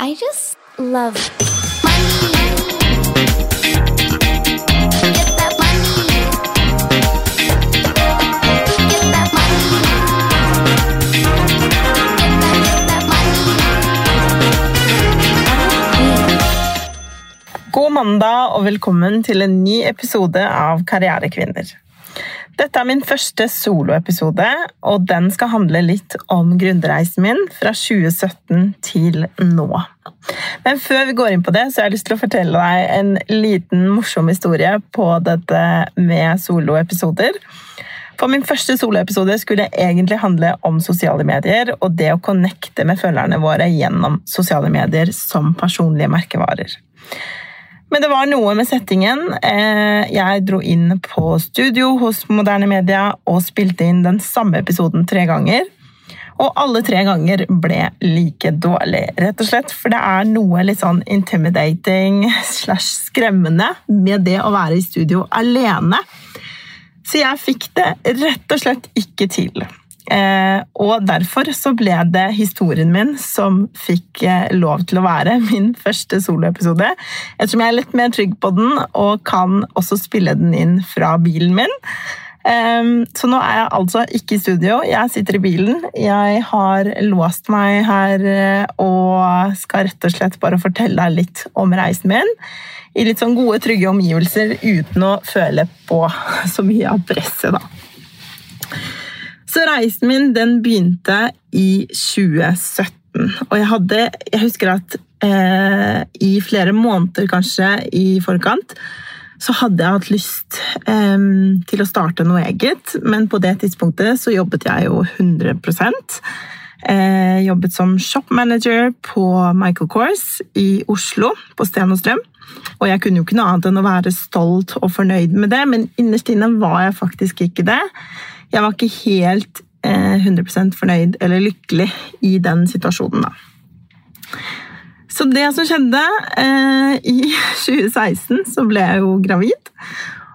I just love money. God mandag og velkommen til en ny episode av Karrierekvinner. Dette er min første soloepisode, og den skal handle litt om gründerreisen min fra 2017 til nå. Men før vi går inn på det, så har jeg lyst til å fortelle deg en liten morsom historie på dette med soloepisoder. For min første soloepisode skulle egentlig handle om sosiale medier og det å connecte med følgerne våre gjennom sosiale medier som personlige merkevarer. Men det var noe med settingen. Eh, Jeg dro inn på studio hos Moderne Media og spilte inn den samme episoden tre ganger. Og alle tre ganger ble like dårlig, rett og slett. For det er noe litt sånn intimidating slash skremmende med det å være i studio alene. Så jeg fikk det rett og slett ikke til. Eh, og derfor så ble det historien min som fikk eh, lov til å være min første soloepisode. Ettersom jeg er litt mer trygg på den og kan også spille den inn fra bilen min. Eh, så nå er jeg altså ikke i studio, jeg sitter i bilen. Jeg har låst meg her eh, og skal rett og slett bare fortelle deg litt om reisen min. I litt sånn gode, trygge omgivelser uten å føle på så mye av presset, da. Så reisen min den begynte i 2017. Og jeg hadde Jeg husker at eh, i flere måneder kanskje i forkant så hadde jeg hatt lyst eh, til å starte noe eget, men på det tidspunktet så jobbet jeg jo 100 eh, Jobbet som shopmanager på Michael Kors i Oslo, på Sten og Strøm. Og jeg kunne jo ikke noe annet enn å være stolt og fornøyd med det, men innerst inne var jeg faktisk ikke det. Jeg var ikke helt eh, 100 fornøyd eller lykkelig i den situasjonen, da. Så det som skjedde eh, I 2016 så ble jeg jo gravid.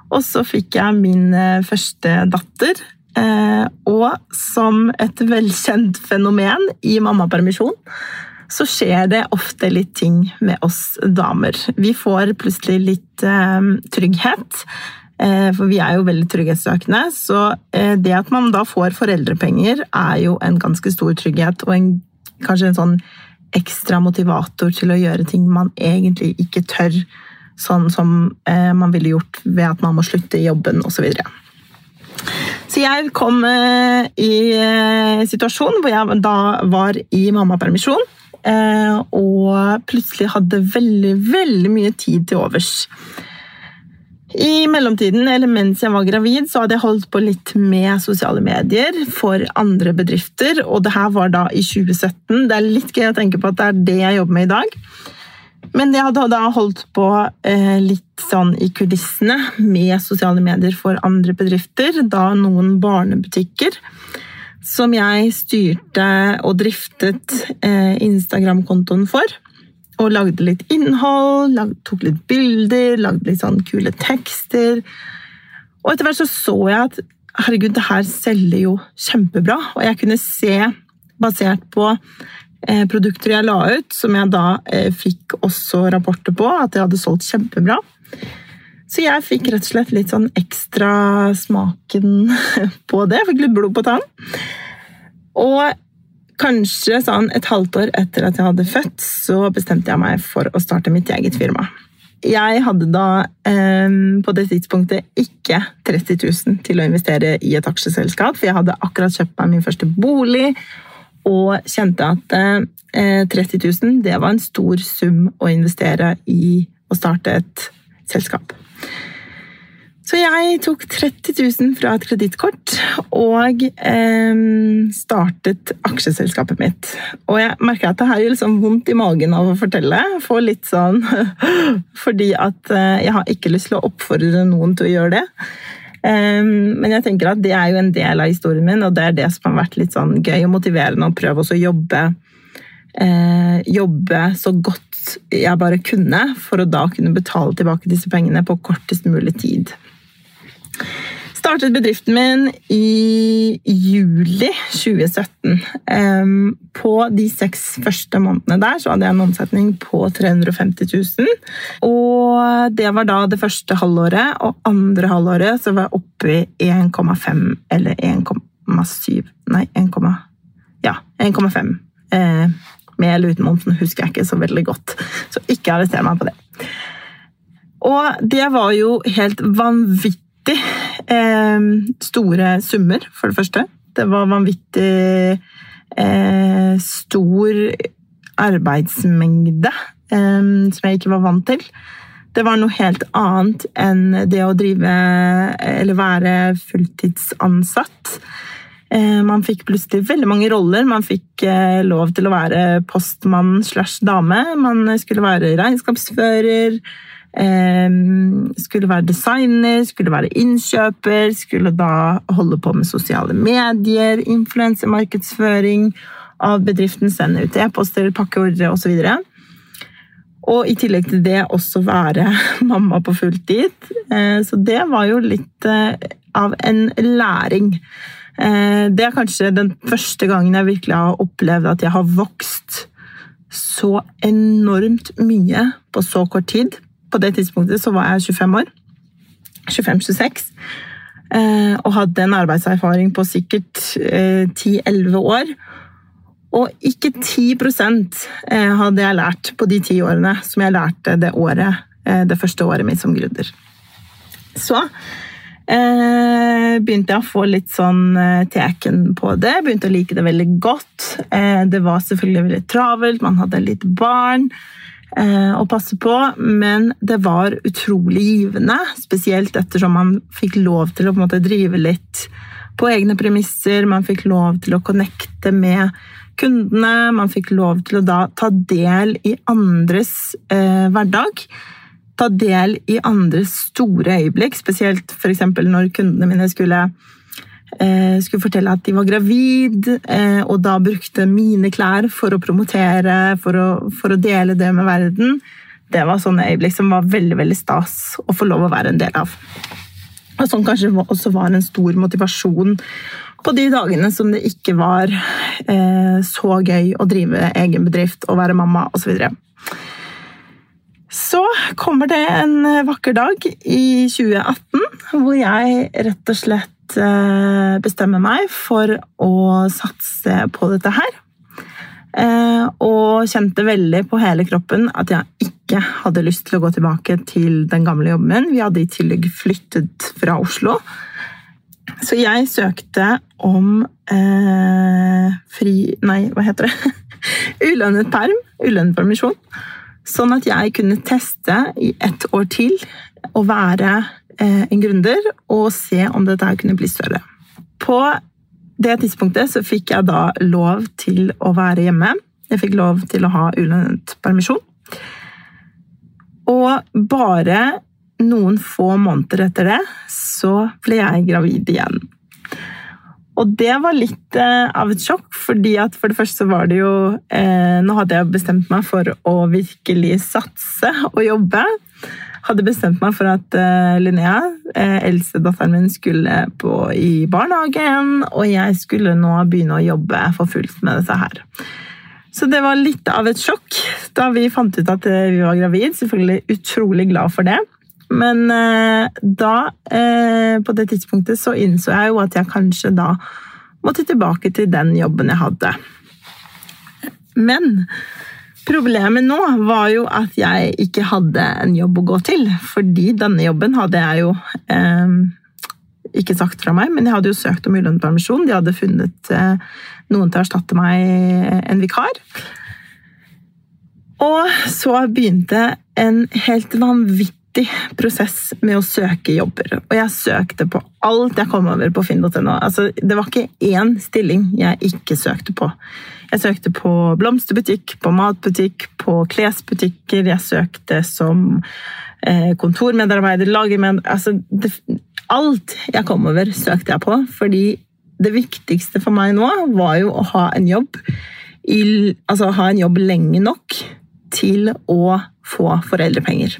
Og så fikk jeg min eh, første datter. Eh, og som et velkjent fenomen i mammapermisjon, så skjer det ofte litt ting med oss damer. Vi får plutselig litt eh, trygghet. Eh, For vi er jo veldig trygghetssøkende, så eh, det at man da får foreldrepenger, er jo en ganske stor trygghet, og en, kanskje en sånn ekstra motivator til å gjøre ting man egentlig ikke tør, sånn som eh, man ville gjort ved at man må slutte i jobben osv. Så, jeg kom i en situasjon hvor jeg da var i mammapermisjon, og plutselig hadde veldig, veldig mye tid til overs. I mellomtiden, eller mens jeg var gravid, så hadde jeg holdt på litt med sosiale medier for andre bedrifter, og det her var da i 2017. Det er litt gøy å tenke på at det er det jeg jobber med i dag. Men jeg hadde da holdt på eh, litt sånn i kulissene med sosiale medier for andre bedrifter, da noen barnebutikker, som jeg styrte og driftet eh, Instagram-kontoen for og lagde litt innhold, lag, tok litt bilder, lagde litt sånn kule tekster. Og etter hvert så så jeg at herregud, det her selger jo kjempebra. Og jeg kunne se, basert på eh, produkter jeg la ut, som jeg da eh, fikk også rapporter på, at jeg hadde solgt kjempebra. Så jeg fikk rett og slett litt sånn ekstra smaken på det. Jeg fikk litt blod på tann. Og kanskje sånn et halvt år etter at jeg hadde født, så bestemte jeg meg for å starte mitt eget firma. Jeg hadde da eh, på det tidspunktet ikke 30 000 til å investere i et aksjeselskap, for jeg hadde akkurat kjøpt meg min første bolig og kjente at eh, 30 000 det var en stor sum å investere i å starte et selskap. Så jeg tok 30 000 fra et kredittkort og eh, startet aksjeselskapet mitt. Og jeg merker at her gjør liksom vondt i magen av å fortelle. Får litt sånn Fordi at eh, jeg har ikke lyst til å oppfordre noen til å gjøre det. Eh, men jeg tenker at det er jo en del av historien min, og det er det som har vært litt sånn gøy og motiverende å prøve å jobbe eh, jobbe så godt jeg bare kunne, for å da kunne betale tilbake disse pengene på kortest mulig tid. Startet bedriften min i juli 2017. På de seks første månedene der så hadde jeg en omsetning på 350 000. Og det var da det første halvåret, og andre halvåret så var jeg oppe i 1,5 eller 1,7 Nei, 1, ja, 1,5. Eh, med eller uten momsen husker jeg ikke så veldig godt, så ikke arrester meg på det. Og det var jo helt vanvittig store summer, for det første. Det var vanvittig eh, stor arbeidsmengde eh, som jeg ikke var vant til. Det var noe helt annet enn det å drive eller være fulltidsansatt. Eh, Man fikk plutselig veldig mange roller. Man fikk eh, lov til å være postmann slash dame. Man skulle være regnskapsfører, skulle være designer, skulle være innkjøper, skulle da holde på med sosiale medier, influensemarkedsføring av bedriften, sende ut e-poster, pakkeordre osv. Og i tillegg til det også være mamma på fulltid. Eh, Så det var jo litt eh, av en læring. Eh, Det er kanskje den første gangen jeg virkelig har opplevd at jeg har vokst så enormt mye på så kort tid. På det tidspunktet så var jeg 25 år. 25-26. eh, Og hadde en arbeidserfaring på sikkert eh, 10-11 år. Og ikke 10 eh, hadde jeg lært på de ti årene som jeg lærte det året, eh, det første året mitt som gründer. Så eh, begynte jeg å få litt sånn eh, teken på det. Begynte å like det veldig godt. Eh, det var selvfølgelig veldig travelt, man hadde litt barn eh, å passe på, men det var utrolig givende. Spesielt ettersom man fikk lov til å måte drive litt på egne premisser. Man fikk lov til å connecte med kundene. Man fikk lov til å da ta del i andres eh, hverdag. Ta del i andres store øyeblikk, spesielt f.eks. når kundene mine skulle eh, skulle fortelle at de var gravid, eh, og da brukte mine klær for å promotere, for å, for å dele det med verden. Det var sånne øyeblikk som var veldig veldig stas å få lov å være en del av. Og som kanskje også var en stor motivasjon på de dagene som det ikke var eh, så gøy å drive egen bedrift og være mamma osv. Så kommer det en vakker dag i 2018 hvor jeg rett og slett eh, bestemmer meg for å satse på dette her. Eh, og kjente veldig på hele kroppen at jeg ikke hadde lyst til å gå tilbake til den gamle jobben min. Vi hadde i tillegg flyttet fra Oslo. Så jeg søkte om eh, fri Nei, hva heter det? Ulønnet perm. Ulønnet permisjon. Sånn at jeg kunne teste i ett år til å være en gründer og se om dette kunne bli større. På det tidspunktet så fikk jeg da lov til å være hjemme. Jeg fikk lov til å ha ulønnet permisjon. Og bare noen få måneder etter det så ble jeg gravid igjen. Og det var litt eh, av et sjokk, fordi at for det første var det jo eh, Nå hadde jeg bestemt meg for å virkelig satse og jobbe. Hadde bestemt meg for at uh, Linnea, eh, eldstedatteren min, skulle på, i barnehagen, og jeg skulle nå begynne å jobbe for fullt med dette her. Så det var litt av et sjokk da vi fant ut at eh, vi var gravid. Selvfølgelig utrolig glad for det. Men eh, da, eh, på det tidspunktet, så innså jeg jo at jeg kanskje da måtte tilbake til den jobben jeg hadde. Men problemet nå var jo at jeg ikke hadde en jobb å gå til. Fordi denne jobben hadde jeg jo eh, ikke sagt fra meg, men jeg hadde jo søkt om ulønnet permisjon. De hadde funnet eh, noen til å erstatte meg, en vikar. Og så begynte en helt vanvittig prosess med å søke jobber. Og jeg søkte på alt jeg kom over på finn.no. Altså, det var ikke én stilling jeg ikke søkte på. Jeg søkte på blomsterbutikk, på matbutikk, på klesbutikker. Jeg søkte som eh, kontormedarbeider, lagermedarbeider altså, Alt jeg kom over, søkte jeg på. Fordi det viktigste for meg nå var jo å ha en jobb i, altså ha en jobb lenge nok til å få foreldrepenger.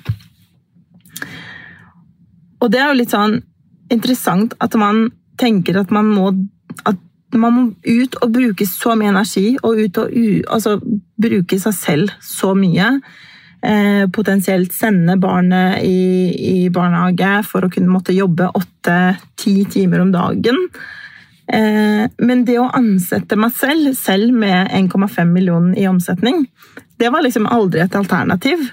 Og det er jo litt sånn interessant at man tenker at man må, at man må ut og bruke så mye energi, og ut og u, altså, bruke seg selv så mye. Eh, potensielt sende barnet i, i barnehage for å kunne måtte jobbe åtte-ti timer om dagen. Eh, men det å ansette meg selv, selv med 1,5 millioner i omsetning, det var liksom aldri et alternativ.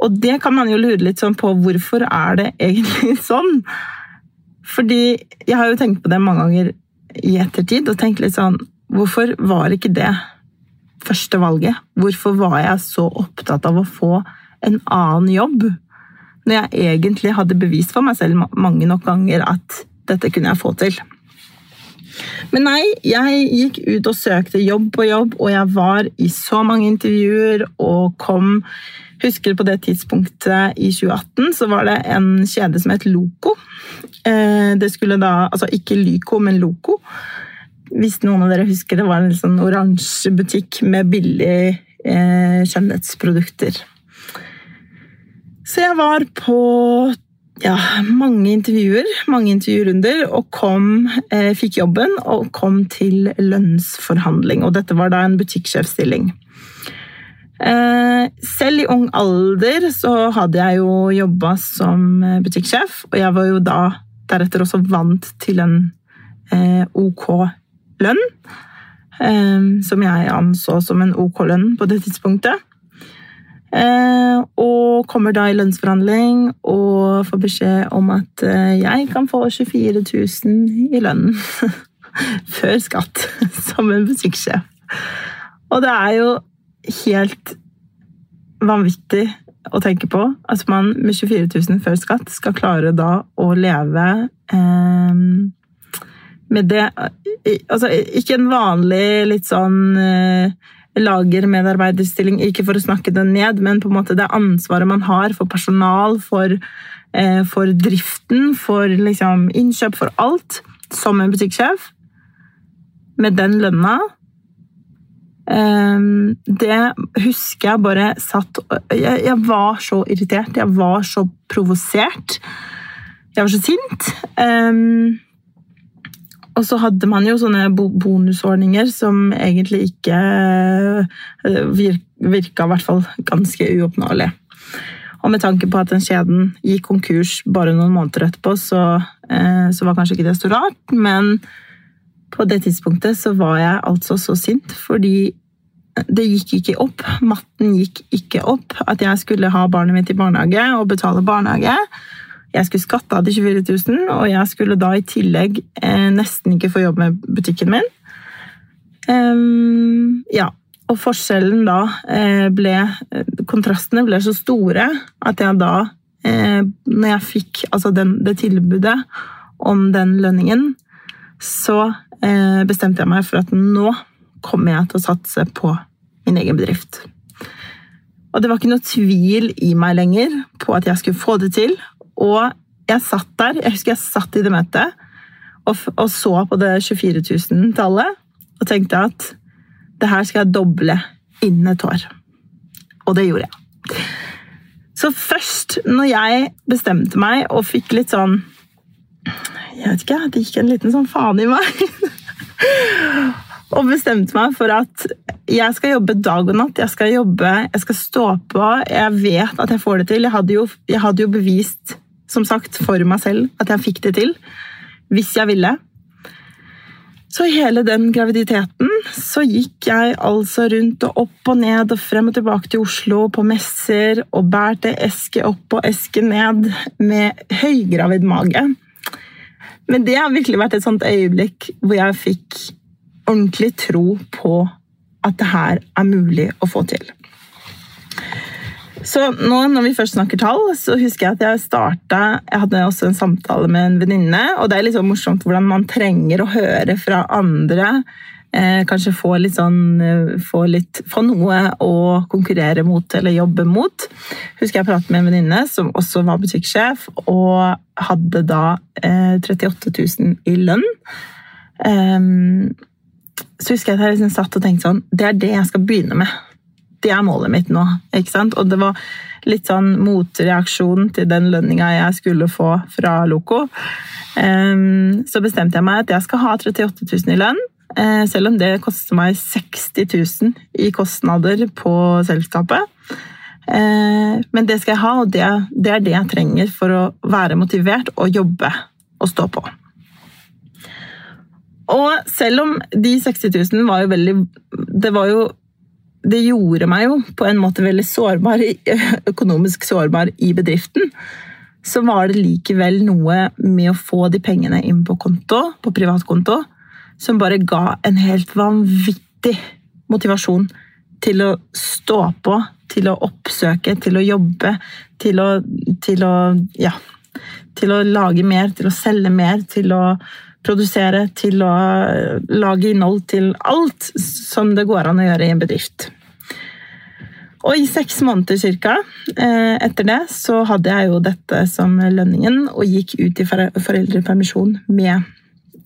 Og det kan man jo lure litt sånn på hvorfor er det egentlig sånn? Fordi jeg har jo tenkt på det mange ganger i ettertid og tenkt litt sånn Hvorfor var ikke det første valget? Hvorfor var jeg så opptatt av å få en annen jobb? Når jeg egentlig hadde bevist for meg selv mange nok ganger at dette kunne jeg få til. Men nei, jeg gikk ut og søkte jobb på jobb, og jeg var i så mange intervjuer og kom Husker på det tidspunktet i 2018 så var det en kjede som het Loco. Eh, det skulle da, altså ikke Lyco, men Loco. Hvis noen av dere husker det, var en sånn oransje butikk med billige eh, skjønnhetsprodukter. Så jeg var på ja, mange intervjuer, mange intervjurunder, og kom, eh, fikk jobben og kom til lønnsforhandling. Og dette var da en butikksjefstilling. Eh, selv i ung alder så hadde jeg jo jobba som eh, butikksjef, og jeg var jo da deretter også vant til en eh, OK lønn. Som jeg anså som en OK lønn på det tidspunktet. Og kommer da i lønnsforhandling og får beskjed om at jeg kan få 24 000 i lønnen før skatt som en butikksjef. Og det er jo helt vanvittig å tenke på at man med 24 000 før skatt skal klare da å leve eh, med det Altså ikke en vanlig litt sånn eh, lagermedarbeiderstilling, ikke for å snakke den ned, men på en måte det ansvaret man har for personal, for, eh, for driften, for liksom, innkjøp, for alt, som en butikksjef. Med den lønna eh, det husker jeg bare satt jeg, jeg, var så irritert, jeg var så provosert. Jeg var så sint. Um, og så hadde man jo sånne bonusordninger som egentlig ikke eh, virka i hvert fall ganske uoppnåelig. Og med tanke på at den kjeden gikk konkurs bare noen måneder etterpå, så, eh, så var kanskje ikke det så rart. Men på det tidspunktet så var jeg altså så sint fordi det gikk ikke opp. Matten gikk ikke opp. At jeg skulle ha barnet mitt i barnehage og betale barnehage. Jeg skulle skatte av de 24 000, og jeg skulle da i tillegg eh, nesten ikke få jobb med butikken min. Um, ja, og forskjellen da eh, ble Kontrastene ble så store at jeg da, eh, når jeg fikk altså den, det tilbudet om den lønningen, så eh, bestemte jeg meg for at nå kommer jeg til å satse på min egen bedrift. Og det var ikke noe tvil i meg lenger på at jeg skulle få det til. Og jeg satt der, jeg husker jeg satt i det møtet og, og så på det 24 000-tallet og tenkte at det her skal jeg doble innen et år. Og det gjorde jeg. Så først når jeg bestemte meg og fikk litt sånn Jeg vet ikke, det gikk en liten sånn faen i meg. og bestemte meg for at jeg skal jobbe dag og natt. Jeg skal jobbe, jeg skal stå på. Jeg vet at jeg får det til. Jeg hadde jo, jeg hadde jo bevist som sagt, for meg selv at jeg fikk det til. Hvis jeg ville. Så hele den graviditeten så gikk jeg altså rundt og opp og ned og frem og tilbake til Oslo på messer og bærte eske opp og eske ned med høygravid mage. Men det har virkelig vært et sånt øyeblikk hvor jeg fikk ordentlig tro på at det her er mulig å få til. Så nå når vi først snakker tall, så husker jeg at jeg starta Jeg hadde også en samtale med en venninne, og det er litt sånn morsomt hvordan man trenger å høre fra andre. Eh, kanskje få litt sånn eh, få, litt, få noe å konkurrere mot eller jobbe mot. Husker jeg pratet med en venninne som også var butikksjef, og hadde da eh, 38 000 i lønn. Um, så husker jeg at jeg liksom satt og tenkte sånn Det er det jeg skal begynne med. Det er målet mitt nå. ikke sant? Og det var litt sånn motreaksjon til den lønninga jeg skulle få fra Loco, Ehm, så bestemte jeg meg at jeg skal ha 38 000 i lønn. eh, Selv om det koster meg 60 000 i kostnader på selskapet. Eh, Men det skal jeg ha, og det, er det jeg trenger for å være motivert og jobbe og stå på. Og selv om de 60 000 var jo veldig Det var jo det gjorde meg jo på en måte veldig sårbar, økonomisk sårbar i bedriften så var det likevel noe med å få de pengene inn på konto, på privatkonto, som bare ga en helt vanvittig motivasjon til å stå på, til å oppsøke, til å jobbe, til å, til å Ja. Til å lage mer, til å selge mer, til å produsere, til å lage innhold, til alt som det går an å gjøre i en bedrift. Og i seks måneder cirka, eh, etter det så hadde jeg jo dette som lønningen og gikk ut i foreldrepermisjon med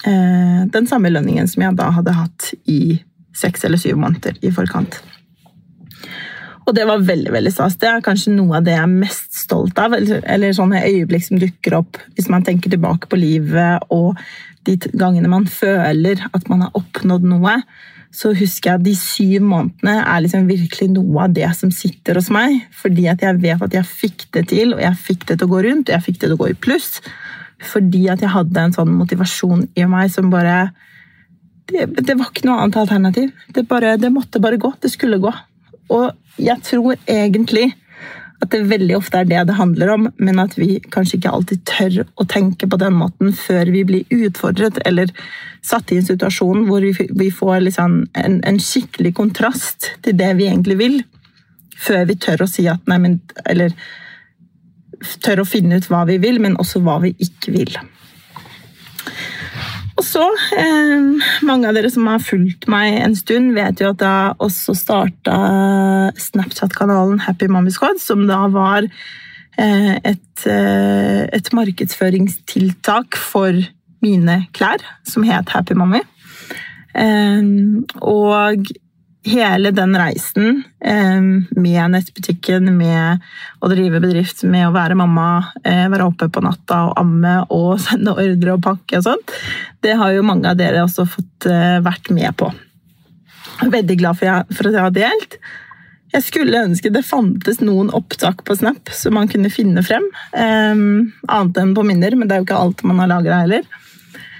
eh, den samme lønningen som jeg da hadde hatt i seks eller syv måneder i forkant. Og det var veldig veldig stas. Det er kanskje noe av det jeg er mest stolt av. Eller sånne øyeblikk som dukker opp hvis man tenker tilbake på livet og de gangene man føler at man har oppnådd noe så husker jeg at de syv månedene er liksom virkelig noe av det som sitter hos meg. Fordi at jeg vet at jeg fikk det til, og jeg fikk det til å gå rundt, og jeg fikk det til å gå i pluss. Fordi at jeg hadde en sånn motivasjon i meg som bare Det, det var ikke noe annet alternativ. Det, bare, det måtte bare gå. Det skulle gå. Og jeg tror egentlig at det veldig ofte er det det handler om, men at vi kanskje ikke alltid tør å tenke på den måten før vi blir utfordret eller satt i en situasjon hvor vi, får liksom en, en, skikkelig kontrast til det vi egentlig vil, før vi tør å si at nei, men Eller tør å finne ut hva vi vil, men også hva vi ikke vil. Og så, eh, Mange av dere som har fulgt meg en stund, vet jo at jeg også starta Snapchat-kanalen Happy Mommy Squad, som da var eh, et, eh, et, markedsføringstiltak for mine klær, som het Happy Mommy. Eh, og hele den reisen med nettbutikken, med å drive bedrift, med å være mamma, eh, være oppe på natta og amme og sende ordre og pakke og sånt, det har jo mange av dere også fått eh, vært med på. Veldig glad for, at jeg har delt. Jeg skulle ønske det fantes noen opptak på Snap som man kunne finne frem. annet enn på minner, men det er jo ikke alt man har lagra heller.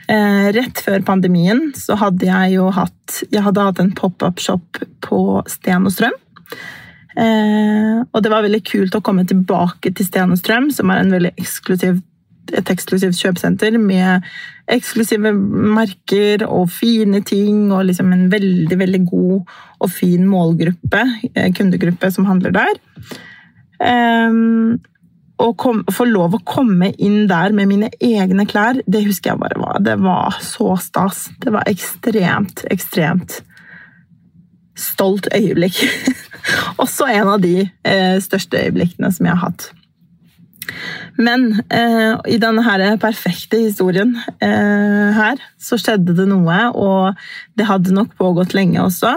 Eh, rett før pandemien så hadde jeg jo hatt Jeg hadde hatt en pop-up-shop på Sten og Strøm. Eh, og det var veldig kult å komme tilbake til Sten og Strøm, som er eksklusiv, et eksklusivt kjøpesenter med eksklusive merker og fine ting, og liksom en veldig, veldig god og fin målgruppe, eh, kundegruppe, som handler der. Um, å kom, få lov å komme inn der med mine egne klær, det husker jeg bare var Det var så stas. Det var ekstremt, ekstremt stolt øyeblikk. Også en av de eh, største øyeblikkene som jeg har hatt. Men eh, i denne her perfekte historien eh, her, så skjedde det noe, og det hadde nok pågått lenge også.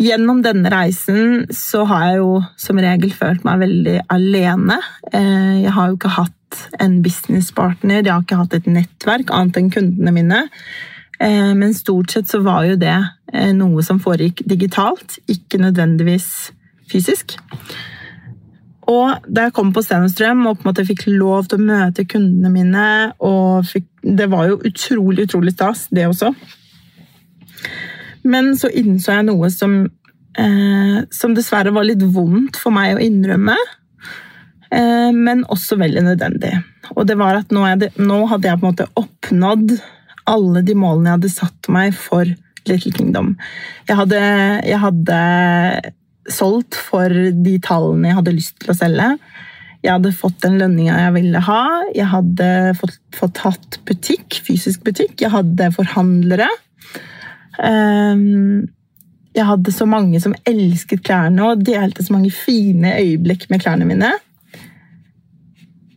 Gjennom denne reisen så har jeg jo som regel følt meg veldig alene. Eh, jeg har jo ikke hatt en businesspartner, jeg har ikke hatt et nettverk annet enn kundene mine. Eh, men stort sett så var jo det eh, noe som foregikk digitalt, ikke nødvendigvis fysisk. Og da jeg kom på Stenstrøm og på en måte fikk lov til å møte kundene mine og fikk, Det var jo utrolig, utrolig stas, det også. Men så innså jeg noe som, eh, som dessverre var litt vondt for meg å innrømme. Eh, men også veldig nødvendig. Og det var at nå, jeg, nå, hadde jeg på en måte oppnådd alle de målene jeg hadde satt meg for Little Kingdom. Jeg hadde, jeg hadde solgt for de tallene jeg hadde lyst til å selge. Jeg hadde fått den lønninga jeg ville ha. Jeg hadde fått, fått hatt butikk, fysisk butikk. Jeg hadde forhandlere. Ehm, jeg hadde så mange som elsket klærne og delte så mange fine øyeblikk med klærne mine.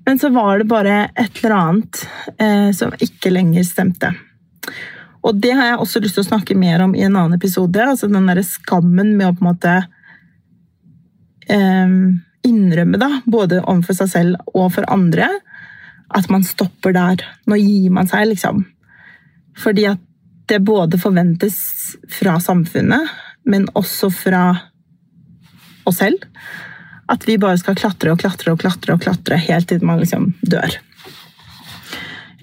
Men så var det bare et eller annet eh, som ikke lenger stemte. Og det har jeg også lyst til å snakke mer om i en annen episode. altså Den der skammen med å på en måte eh, innrømme, da, både overfor seg selv og for andre, at man stopper der. Nå gir man seg, liksom. Fordi at det både forventes fra samfunnet, men også fra oss selv. At vi bare skal klatre og klatre og klatre og klatre helt til man liksom dør.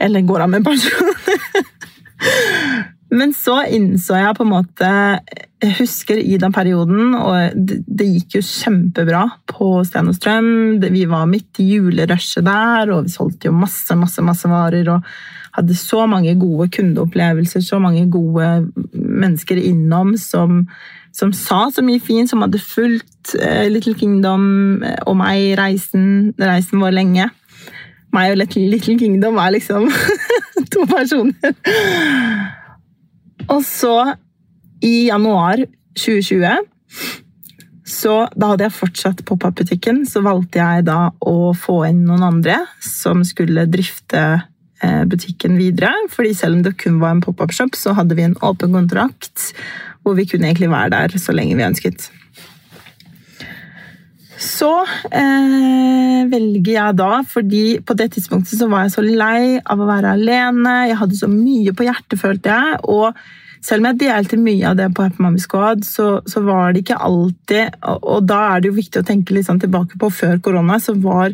Eller går av med pensjon. Men så innså jeg på en måte Jeg husker i den perioden, og det, gikk jo kjempebra på Sten og Strøm. Vi var midt i julerushet der, og vi solgte jo masse, masse, masse varer. Og hadde så mange gode kundeopplevelser, så mange gode mennesker innom som, som sa så mye fint, som hadde fulgt eh, Little Kingdom eh, og meg reisen, reisen vår lenge. Meg og Little Kingdom er liksom to personer. Og så, i januar 2020 så da hadde jeg fortsatt pop-up-butikken, så valgte jeg da å få inn noen andre som skulle drifte butikken videre. Fordi selv om det kun var en pop-up-shop, så hadde vi en åpen kontrakt hvor vi kunne egentlig være der så lenge vi ønsket. Så eh, velger jeg da, fordi på det tidspunktet så var jeg så lei av å være alene. Jeg hadde så mye på hjertet, følte jeg. Og selv om jeg delte mye av det på Happy Mommy Squad, så, så var det ikke alltid og, og da er det jo viktig å tenke litt sånn tilbake på før korona, så var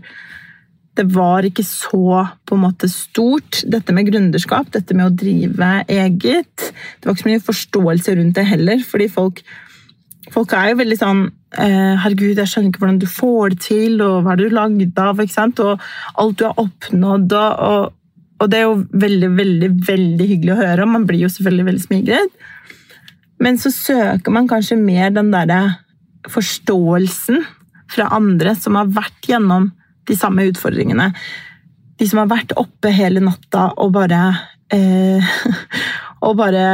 det var ikke så på en måte stort, dette med gründerskap, dette med å drive eget. Det var ikke så mye forståelse rundt det heller, fordi folk Folk er jo veldig sånn eh, Herregud, jeg skjønner ikke hvordan du får det til, og hva er du lagd av? ikke sant? Og alt du har oppnådd. Og, og det er jo veldig, veldig veldig hyggelig å høre, og man blir jo selvfølgelig veldig smigret. Men så søker man kanskje mer den derre forståelsen fra andre som har vært gjennom de samme utfordringene. De som har vært oppe hele natta og bare eh, Og bare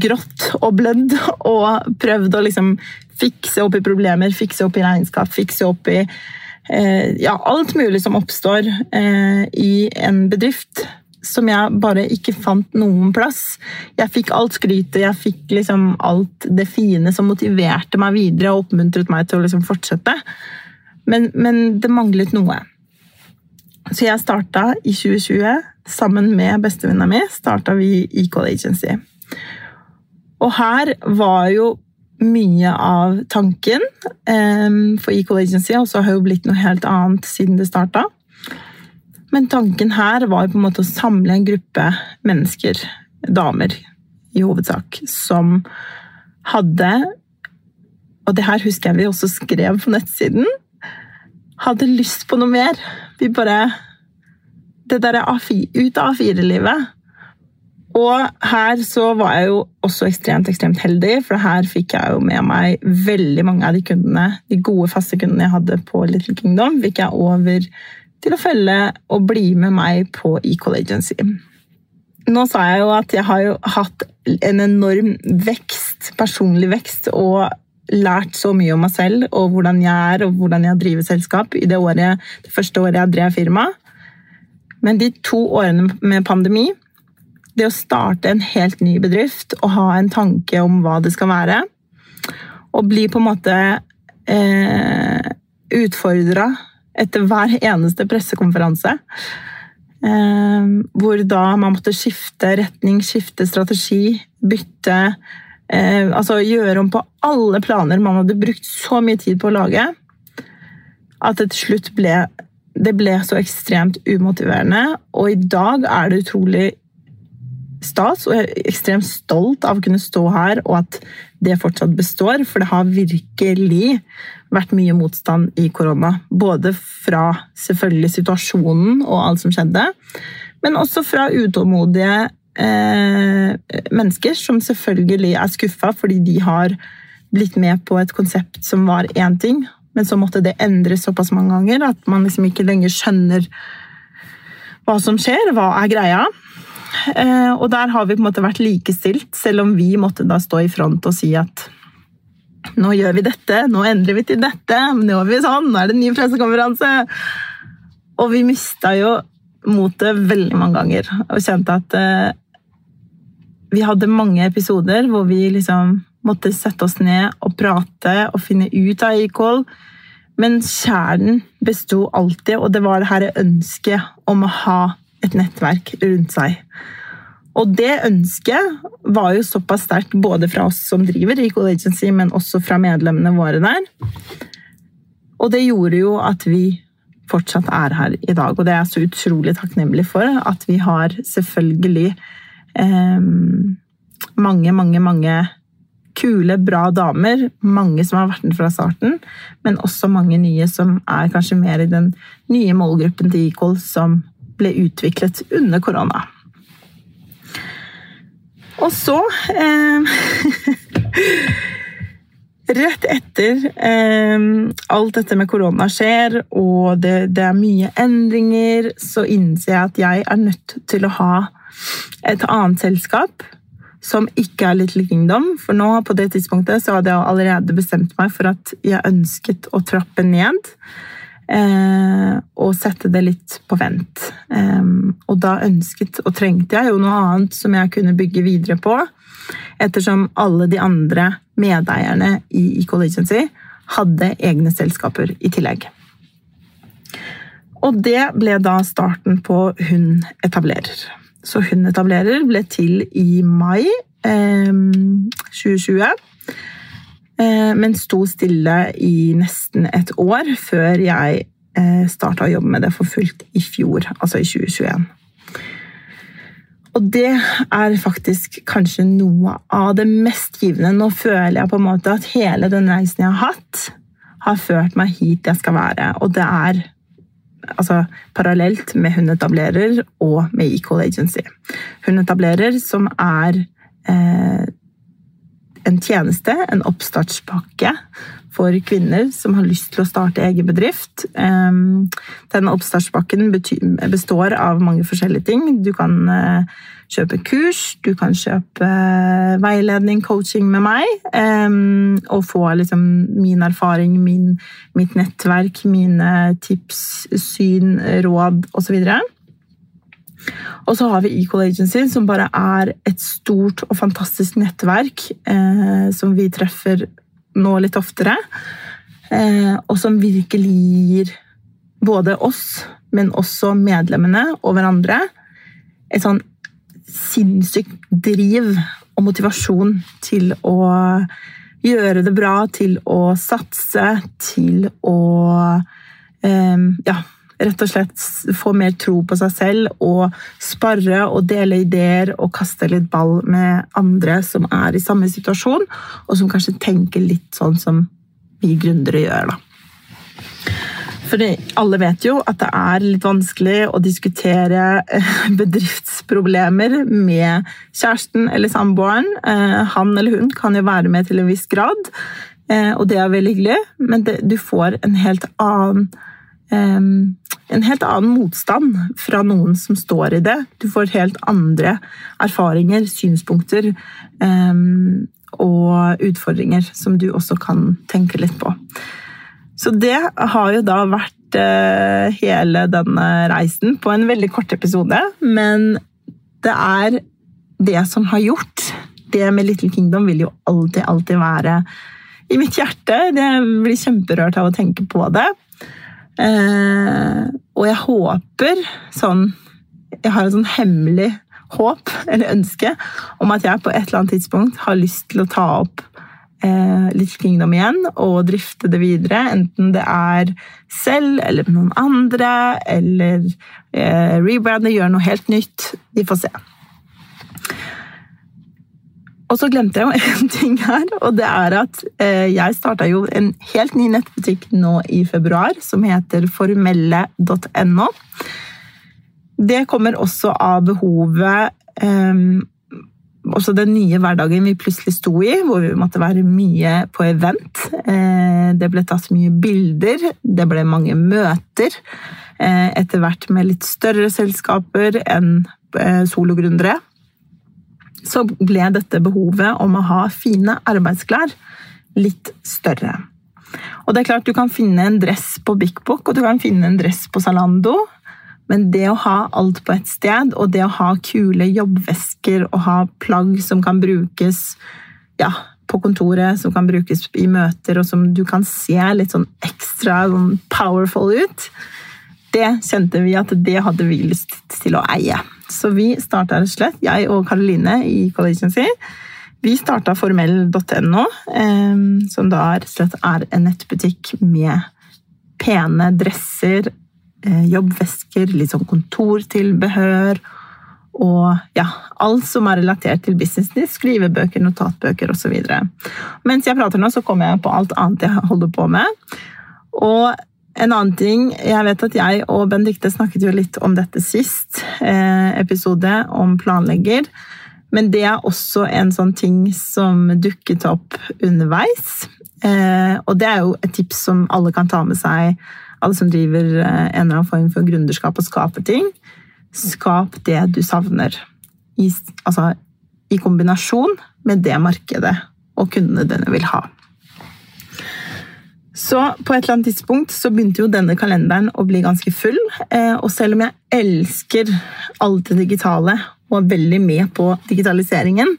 grått og blødd og prøvd å liksom fikse opp i problemer, fikse opp i regnskap, fikse opp i eh, ja, alt mulig som oppstår eh, i en bedrift. Som jeg bare ikke fant noen plass. Jeg fikk alt skrytet, jeg fikk liksom alt det fine som motiverte meg videre og oppmuntret meg til å liksom fortsette. Men, men det manglet noe. Så jeg starta i 2020, sammen med bestevenninna mi, starta vi Equal Agency. Og her var jo mye av tanken um, for Equal Agency, og så har jo blitt noe helt annet siden det starta. Men tanken her var på en måte å samle en gruppe mennesker, damer i hovedsak, som hadde Og det her husker jeg vi også skrev på nettsiden. Hadde lyst på noe mer. Vi bare Det derre ut av A4-livet. Og her så var jeg jo også ekstremt ekstremt heldig, for her fikk jeg jo med meg veldig mange av de kundene, de gode, faste kundene jeg hadde på Little Kingdom, fikk jeg over til å følge og bli med meg på Equal Agency. Nå sa jeg jo at jeg har jo hatt en enorm vekst, personlig vekst, og lært så mye om meg selv og hvordan jeg er og hvordan jeg driver selskap i det, året, det første året jeg drev firma. Men de to årene med pandemi det å starte en helt ny bedrift og ha en tanke om hva det skal være, og bli på en måte eh, utfordra etter hver eneste pressekonferanse, eh, hvor da man måtte skifte retning, skifte strategi, bytte eh, Altså gjøre om på alle planer man hadde brukt så mye tid på å lage, at det til slutt ble det ble så ekstremt umotiverende, og i dag er det utrolig stas, og jeg er ekstremt stolt av å kunne stå her, og at det fortsatt består. For det har virkelig vært mye motstand i korona. Både fra selvfølgelig situasjonen og alt som skjedde, men også fra utålmodige eh, mennesker som selvfølgelig er skuffa fordi de har blitt med på et konsept som var én ting, men så måtte det endres såpass mange ganger at man liksom ikke lenger skjønner hva som skjer, hva er greia. Eh, og der har vi på en måte vært likestilt, selv om vi måtte da stå i front og si at nå gjør vi dette, nå endrer vi til dette, nå gjør vi sånn, nå er det ny pressekonferanse. Og vi mista jo motet veldig mange ganger og kjente at eh, vi hadde mange episoder hvor vi liksom måtte sette oss ned og prate og finne ut av equal. Men kjernen besto alltid, og det var det her ønsket om å ha et nettverk rundt seg. Og det ønsket var jo såpass sterkt både fra oss som driver Equal Agency, men også fra medlemmene våre der. Og det gjorde jo at vi fortsatt er her i dag, og det er jeg så utrolig takknemlig for. At vi har selvfølgelig eh, mange, mange, mange kule, bra damer. Mange som har vært med fra starten, men også mange nye som er kanskje mer i den nye målgruppen til Equal som ble utviklet under korona. Og så eh, Rett etter eh, alt dette med korona skjer, og det, det, er mye endringer, så innser jeg at jeg er nødt til å ha et annet selskap som ikke er Little Kingdom. For nå på det tidspunktet så hadde jeg allerede bestemt meg for at jeg ønsket å trappe ned. Eh, og sette det litt på vent. Eh, og da ønsket og trengte jeg jo noe annet som jeg kunne bygge videre på. Ettersom alle de andre medeierne i Equal Agency hadde egne selskaper i tillegg. Og det ble da starten på Hun etablerer. Så Hun etablerer ble til i mai eh, 2020. Eh, men sto stille i nesten et år før jeg eh, starta å jobbe med det for fullt i fjor, altså i 2021. Og det er faktisk kanskje noe av det mest givende. Nå føler jeg på en måte at hele den reisen jeg har hatt, har ført meg hit jeg skal være. Og det er altså, parallelt med Hun etablerer og med Equal Agency. Hun etablerer, som er eh, en tjeneste, en oppstartspakke for kvinner som har lyst til å starte egen bedrift. Denne oppstartspakken består av mange forskjellige ting. Du kan eh, kjøpe kurs, du kan kjøpe eh, veiledning, coaching med meg, og få liksom min erfaring, min, mitt nettverk, mine tips, syn, råd osv. Og så har vi Equal Agency, som bare er et stort og fantastisk nettverk eh, som vi treffer nå litt oftere. Eh, og som virkelig gir både oss, men også medlemmene og hverandre et sånn sinnssykt driv og motivasjon til å gjøre det bra, til å satse, til å eh, ja, rett og slett få mer tro på seg selv og sparre og dele ideer og kaste litt ball med andre som er i samme situasjon, og som kanskje tenker litt sånn som vi gründere gjør. da. For alle vet jo at det er litt vanskelig å diskutere eh, bedriftsproblemer med kjæresten eller samboeren. Eh, han eller hun kan jo være med til en viss grad, eh, og det er veldig hyggelig, men du får en helt annen en helt annen motstand fra noen som står i det. Du får helt andre erfaringer, synspunkter og utfordringer som du også kan tenke litt på. Så det har jo da vært uh, hele denne reisen på en veldig kort episode, men det er det som har gjort. Det med Little Kingdom vil jo alltid, alltid være i mitt hjerte. Jeg blir kjemperørt av å tenke på det. Eh, og jeg håper sånn Jeg har et sånn hemmelig håp eller ønske om at jeg på et eller annet tidspunkt har lyst til å ta opp eh, Little Kingdom igjen og drifte det videre. Enten det er selv eller med noen andre, eller eh, rebrande, gjøre noe helt nytt. Vi får se. Og så glemte jeg jo en ting her, og det er at eh, jeg starta jo en helt ny nettbutikk nå i februar som heter formelle.no. Det kommer også av behovet eh, Også den nye hverdagen vi plutselig sto i, hvor vi måtte være mye på event. Eh, det ble tatt mye bilder, det ble mange møter. Eh, etter hvert med litt større selskaper enn sologründere så ble dette behovet om å ha fine arbeidsklær litt større. Og det er klart Du kan finne en dress på Bik Bok og du kan finne en dress på Zalando, men det å ha alt på ett sted, og det å ha kule jobbvesker og ha plagg som kan brukes ja, på kontoret som kan brukes i møter, og som du kan se litt sånn ekstra sånn powerful ut. Det kjente vi at det hadde vi lyst til å eie. Så vi starta rett og slett, jeg og Karoline i Collegency, vi starta formell.no, eh, som da rett og slett er en nettbutikk med pene dresser, eh, jobbvesker, litt sånn kontortilbehør og ja, alt som er relatert til business, skrivebøker, notatbøker osv. Mens jeg prater nå, så kommer jeg på alt annet jeg holder på med. Og en annen ting, jeg vet at jeg og Benedicte snakket jo litt om dette sist eh, episode, om planlegger. Men det er også en sånn ting som dukket opp underveis. Eh, og det er jo et tips som alle kan ta med seg, alle som driver eh, en eller annen form for gründerskap og skaper ting. Skap det du savner. I, altså, I kombinasjon med det markedet og kundene dine vil ha. Så på et eller annet tidspunkt så begynte jo denne kalenderen å bli ganske full. eh, Og selv om jeg elsker alt det digitale og er veldig med på digitaliseringen,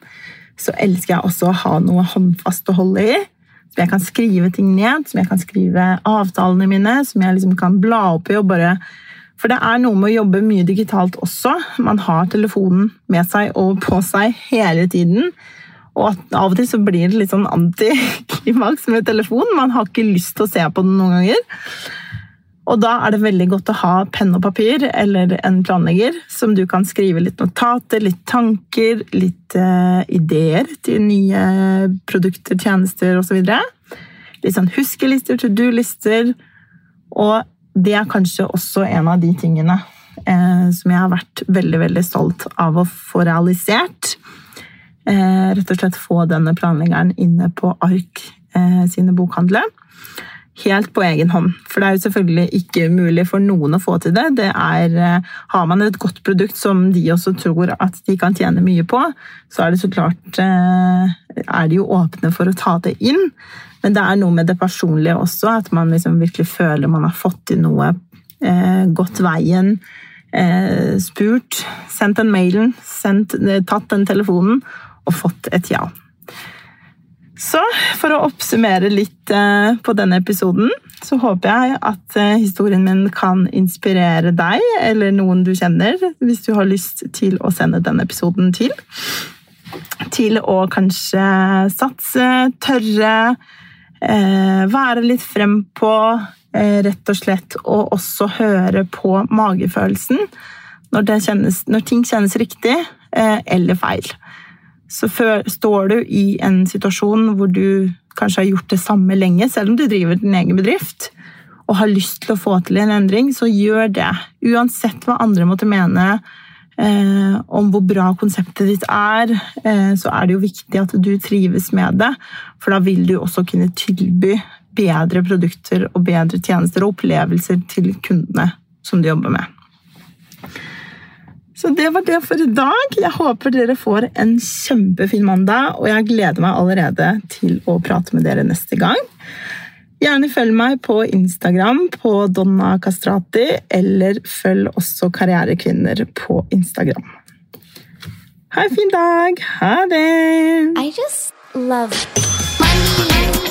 så elsker jeg også å ha noe håndfast å holde i. Som jeg kan skrive ting ned, som jeg kan skrive avtalene mine, som jeg liksom kan bla opp i og bare For det er noe med å jobbe mye digitalt også. Man har telefonen med seg og på seg hele tiden. Og av og til så blir det litt sånn antiklimaks med telefonen. Man har ikke lyst til å se på den noen ganger. Og da er det veldig godt å ha penn og papir eller en planlegger som du kan skrive litt notater, litt tanker, litt uh, ideer til nye produkter, tjenester osv. Litt sånn huskelister, to do-lister. Og det er kanskje også en av de tingene eh, som jeg har vært veldig, veldig stolt av å få realisert. Eh, rett og slett få denne planleggeren inne på ARK eh, sine bokhandler. Helt på egen hånd. For det er jo selvfølgelig ikke mulig for noen å få til det. det er, eh, har man et godt produkt som de også tror at de kan tjene mye på, så er det så klart er de jo åpne for å ta det inn. Men det er noe med det personlige også, at man liksom virkelig føler man har fått til noe. Gått veien, spurt, sendt den mailen, sendt, tatt den telefonen og fått et ja. Så for å oppsummere litt eh, på denne episoden, så håper jeg at eh, historien min kan inspirere deg eller noen du kjenner, hvis du har lyst til å sende denne episoden til. Til å kanskje satse, tørre, eh, være litt frempå, rett og slett, og også høre på magefølelsen når, kjennes, når ting kjennes riktig eller feil så før, står du i en situasjon hvor du kanskje har gjort det samme lenge, selv om du driver din egen bedrift, og har lyst til å få til en endring, så gjør det. Uansett hva andre måtte mene eh, om hvor bra konseptet ditt er, eh, så er det jo viktig at du trives med det, for da vil du også kunne tilby bedre produkter og bedre tjenester og opplevelser til kundene som du jobber med. Så det var det for i dag. Jeg håper dere får en kjempefin mandag, og jeg gleder meg allerede til å prate med dere neste gang. Gjerne følg meg på Instagram på Donna Castrati, eller følg også Karrierekvinner på Instagram. Ha en fin dag! Ha det! I just love money.